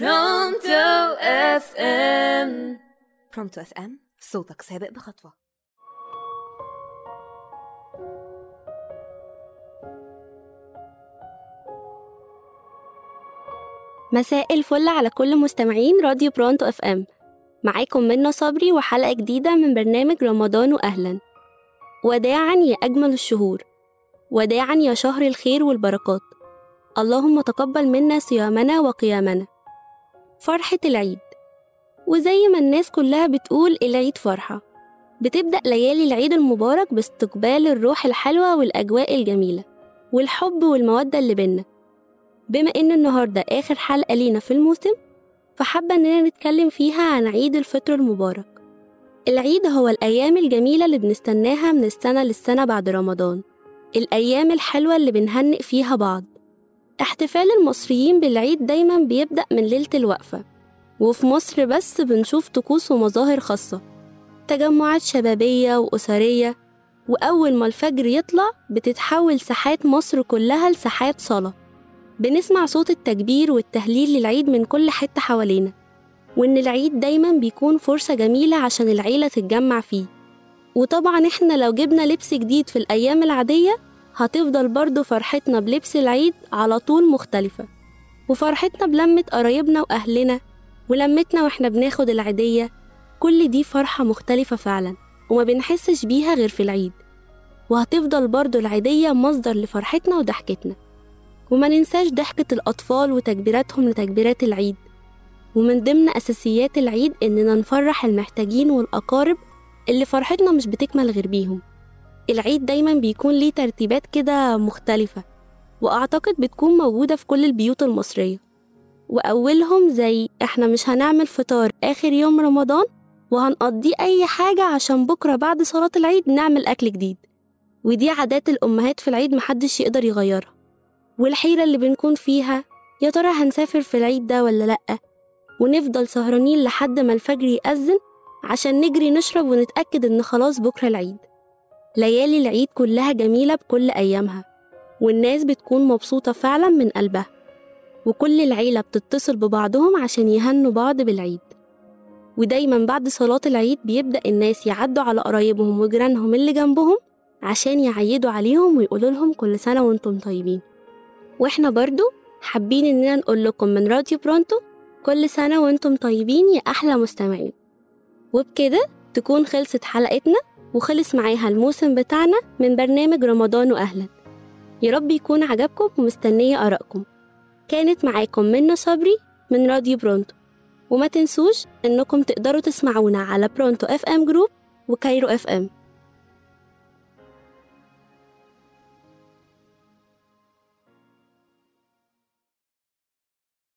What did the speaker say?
برونتو FM برونتو FM صوتك سابق بخطوة. مساء الفل على كل مستمعين راديو برونتو FM معاكم منة صبري وحلقة جديدة من برنامج رمضان وأهلا. وداعا يا أجمل الشهور. وداعا يا شهر الخير والبركات. اللهم تقبل منا صيامنا وقيامنا. فرحة العيد. وزي ما الناس كلها بتقول العيد فرحة. بتبدأ ليالي العيد المبارك باستقبال الروح الحلوة والأجواء الجميلة والحب والمودة اللي بينا. بما إن النهاردة آخر حلقة لينا في الموسم فحابة إننا نتكلم فيها عن عيد الفطر المبارك. العيد هو الأيام الجميلة اللي بنستناها من السنة للسنة بعد رمضان. الأيام الحلوة اللي بنهنئ فيها بعض. احتفال المصريين بالعيد دايما بيبدأ من ليلة الوقفة وفي مصر بس بنشوف طقوس ومظاهر خاصة تجمعات شبابية وأسرية وأول ما الفجر يطلع بتتحول ساحات مصر كلها لساحات صلاة بنسمع صوت التكبير والتهليل للعيد من كل حتة حوالينا وإن العيد دايما بيكون فرصة جميلة عشان العيلة تتجمع فيه. وطبعا إحنا لو جبنا لبس جديد في الأيام العادية هتفضل برضه فرحتنا بلبس العيد على طول مختلفة. وفرحتنا بلمة قرايبنا وأهلنا ولمتنا وإحنا بناخد العيدية. كل دي فرحة مختلفة فعلا وما بنحسش بيها غير في العيد. وهتفضل برضه العيدية مصدر لفرحتنا وضحكتنا. وما ننساش ضحكة الأطفال وتكبيراتهم لتكبيرات العيد. ومن ضمن أساسيات العيد إننا نفرح المحتاجين والأقارب اللي فرحتنا مش بتكمل غير بيهم. العيد دايما بيكون ليه ترتيبات كده مختلفة وأعتقد بتكون موجودة في كل البيوت المصرية. وأولهم زي إحنا مش هنعمل فطار آخر يوم رمضان وهنقضيه أي حاجة عشان بكرة بعد صلاة العيد نعمل أكل جديد. ودي عادات الأمهات في العيد محدش يقدر يغيرها. والحيرة اللي بنكون فيها يا ترى هنسافر في العيد ده ولا لأ؟ ونفضل سهرانين لحد ما الفجر يأذن عشان نجري نشرب ونتأكد إن خلاص بكرة العيد. ليالي العيد كلها جميلة بكل أيامها والناس بتكون مبسوطة فعلا من قلبها وكل العيلة بتتصل ببعضهم عشان يهنوا بعض بالعيد. ودايما بعد صلاة العيد بيبدأ الناس يعدوا على قرايبهم وجيرانهم اللي جنبهم عشان يعيدوا عليهم ويقولوا لهم كل سنة وأنتم طيبين. وإحنا برضو حابين إننا نقول لكم من راديو برونتو كل سنة وأنتم طيبين يا أحلى مستمعين. وبكده تكون خلصت حلقتنا. وخلص معاها الموسم بتاعنا من برنامج رمضان وأهلا. يا رب يكون عجبكم ومستنية آرائكم. كانت معاكم منى صبري من راديو برونتو. وما تنسوش إنكم تقدروا تسمعونا على برونتو FM Group و Cairo FM